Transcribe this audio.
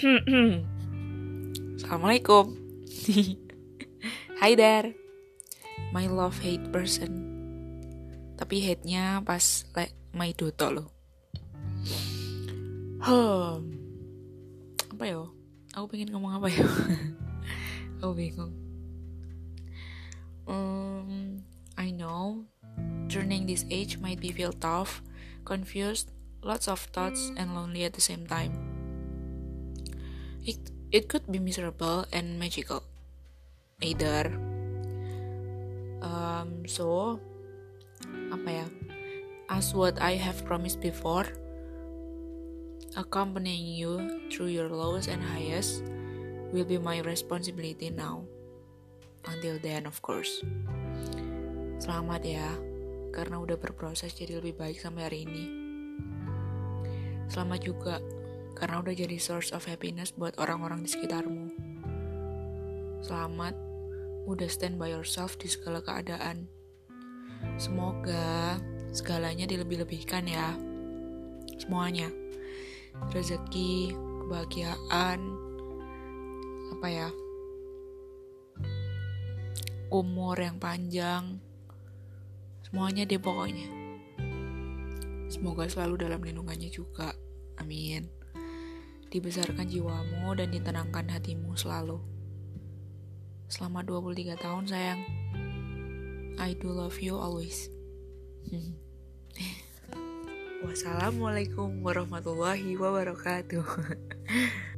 Assalamualaikum. Hi there. My love hate person. Tapi hate-nya pas like my doto loh. Hmm. Apa ya? Aku pengen ngomong apa ya? Aku bingung. Um, I know turning this age might be feel tough, confused, lots of thoughts and lonely at the same time. It it could be miserable and magical. Either. Um, so apa ya? As what I have promised before accompanying you through your lows and highs will be my responsibility now. Until then of course. Selamat ya karena udah berproses jadi lebih baik sampai hari ini. Selamat juga karena udah jadi source of happiness buat orang-orang di sekitarmu selamat udah stand by yourself di segala keadaan. Semoga segalanya dilebih-lebihkan ya. Semuanya. Rezeki, kebahagiaan, apa ya? Umur yang panjang. Semuanya deh pokoknya. Semoga selalu dalam lindungannya juga. Amin. Dibesarkan jiwamu dan ditenangkan hatimu selalu selama 23 tahun sayang. I do love you always. Wassalamualaikum warahmatullahi wabarakatuh.